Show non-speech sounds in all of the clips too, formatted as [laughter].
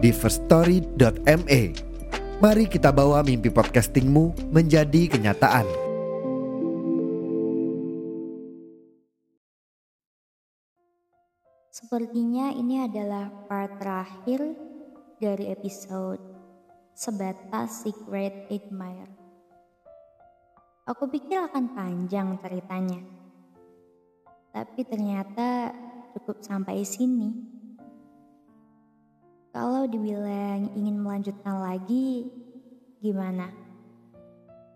di firststory.me. Mari kita bawa mimpi podcastingmu menjadi kenyataan. Sepertinya ini adalah part terakhir dari episode Sebatas Secret Admirer. Aku pikir akan panjang ceritanya. Tapi ternyata cukup sampai sini. Kalau dibilang ingin melanjutkan lagi, gimana?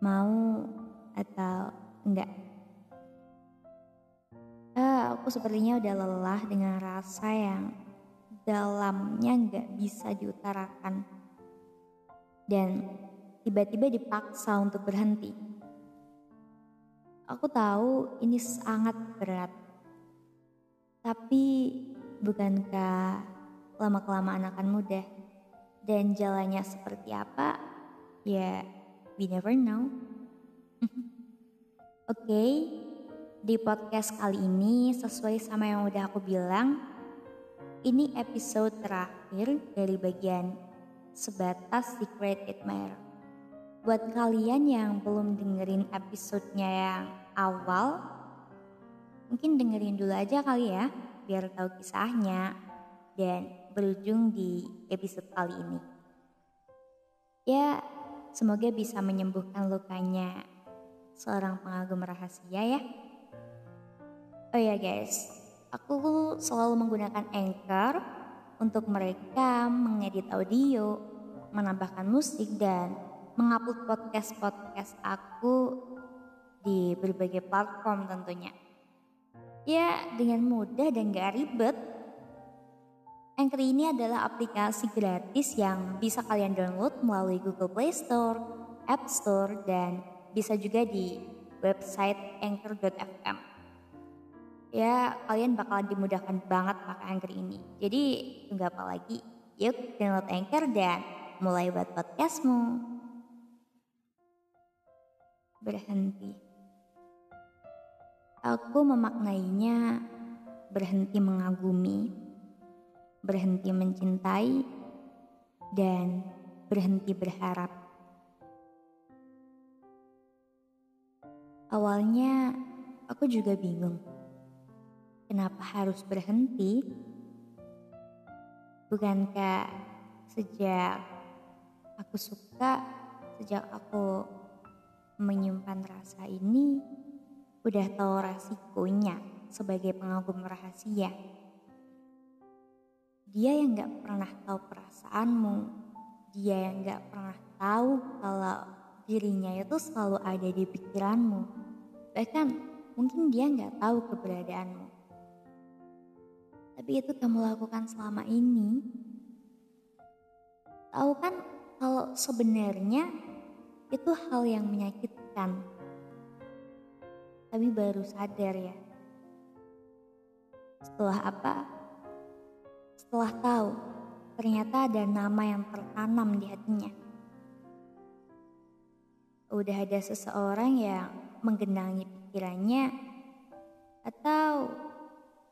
Mau atau enggak? Ah, aku sepertinya udah lelah dengan rasa yang dalamnya nggak bisa diutarakan. Dan tiba-tiba dipaksa untuk berhenti. Aku tahu ini sangat berat. Tapi bukankah lama-kelamaan akan mudah? Dan jalannya seperti apa? Ya, we never know. [laughs] Oke, okay, di podcast kali ini sesuai sama yang udah aku bilang, ini episode terakhir dari bagian sebatas Secret Admirer. Buat kalian yang belum dengerin episodenya yang awal, mungkin dengerin dulu aja kali ya, biar tahu kisahnya dan berujung di episode kali ini. Ya, semoga bisa menyembuhkan lukanya seorang pengagum rahasia ya. Oh ya guys, aku selalu menggunakan Anchor untuk mereka mengedit audio, menambahkan musik dan mengupload podcast-podcast aku di berbagai platform tentunya. Ya, dengan mudah dan gak ribet. Anchor ini adalah aplikasi gratis yang bisa kalian download melalui Google Play Store, App Store, dan bisa juga di website anchor.fm. Ya, kalian bakalan dimudahkan banget pakai Anchor ini. Jadi, tunggu apa lagi? Yuk, download Anchor dan mulai buat podcastmu berhenti. Aku memaknainya berhenti mengagumi, berhenti mencintai, dan berhenti berharap. Awalnya aku juga bingung. Kenapa harus berhenti? Bukankah sejak aku suka, sejak aku menyimpan rasa ini udah tahu resikonya sebagai pengagum rahasia. Dia yang gak pernah tahu perasaanmu, dia yang gak pernah tahu kalau dirinya itu selalu ada di pikiranmu. Bahkan mungkin dia gak tahu keberadaanmu. Tapi itu kamu lakukan selama ini. Tahu kan kalau sebenarnya itu hal yang menyakitkan. Tapi baru sadar ya. Setelah apa? Setelah tahu, ternyata ada nama yang tertanam di hatinya. Udah ada seseorang yang menggenangi pikirannya atau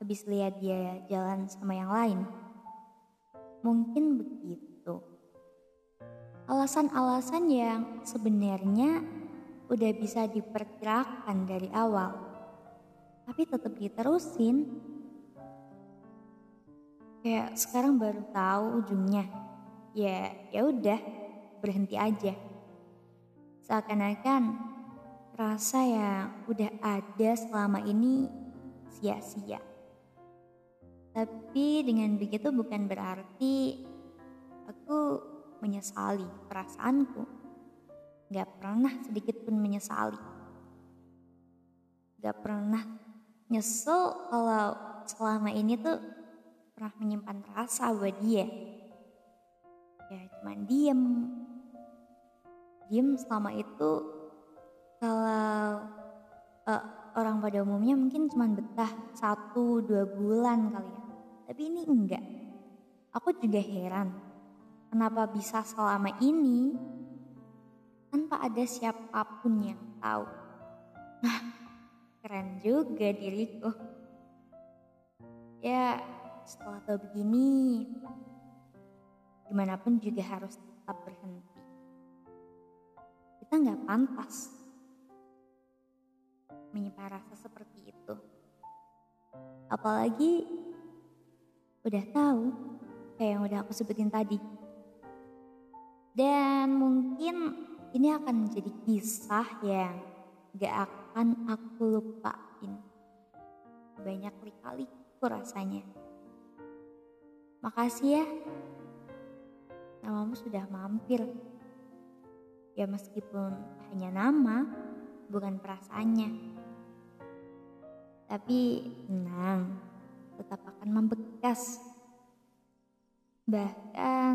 habis lihat dia jalan sama yang lain. Mungkin begitu alasan-alasan yang sebenarnya udah bisa diperkirakan dari awal, tapi tetap diterusin. Kayak sekarang baru tahu ujungnya. Ya, ya udah, berhenti aja. Seakan-akan rasa yang udah ada selama ini sia-sia. Tapi dengan begitu bukan berarti aku menyesali perasaanku. Gak pernah sedikit pun menyesali. Gak pernah nyesel kalau selama ini tuh pernah menyimpan rasa buat dia. ya cuman diem. Diem selama itu kalau uh, orang pada umumnya mungkin cuma betah satu dua bulan kali ya. Tapi ini enggak. Aku juga heran kenapa bisa selama ini tanpa ada siapa pun yang tahu? Nah keren juga diriku. Ya setelah tahu begini gimana pun juga harus tetap berhenti kita nggak pantas menyimpan rasa seperti itu. Apalagi udah tahu kayak yang udah aku sebutin tadi. Dan mungkin ini akan menjadi kisah yang gak akan aku lupain. Banyak kali-kaliku rasanya. Makasih ya, namamu sudah mampir Ya meskipun hanya nama, bukan perasaannya. Tapi tenang, tetap akan membekas. Bahkan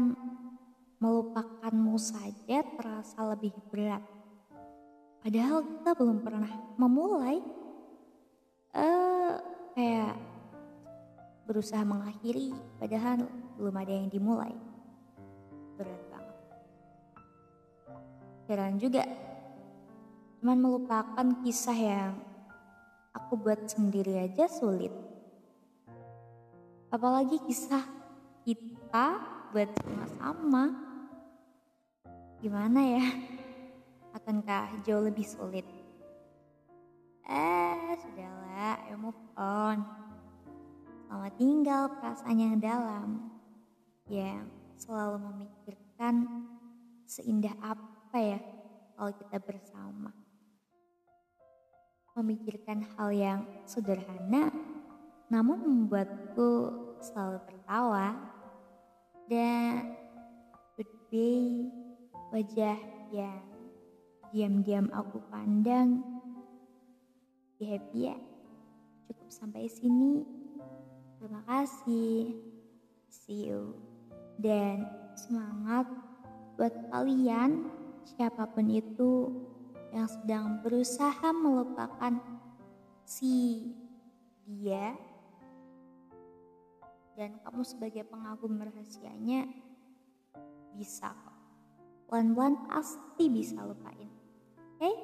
melupakanmu saja terasa lebih berat. Padahal kita belum pernah memulai. Eh, uh, kayak berusaha mengakhiri, padahal belum ada yang dimulai. Berat Heran juga. Cuman melupakan kisah yang aku buat sendiri aja sulit. Apalagi kisah kita buat sama-sama. Gimana ya? Akankah jauh lebih sulit? Eh, sudahlah, ayo move on. Tinggal perasaan yang dalam. Yang selalu memikirkan seindah apa ya kalau kita bersama? Memikirkan hal yang sederhana namun membuatku selalu tertawa. Dan goodbye wajah yang diam-diam aku pandang. Happy ya. Cukup sampai sini terima kasih see you dan semangat buat kalian siapa pun itu yang sedang berusaha melupakan si dia dan kamu sebagai pengagum rahasianya bisa kok. Pelan-pelan pasti bisa lupain. Oke? Okay?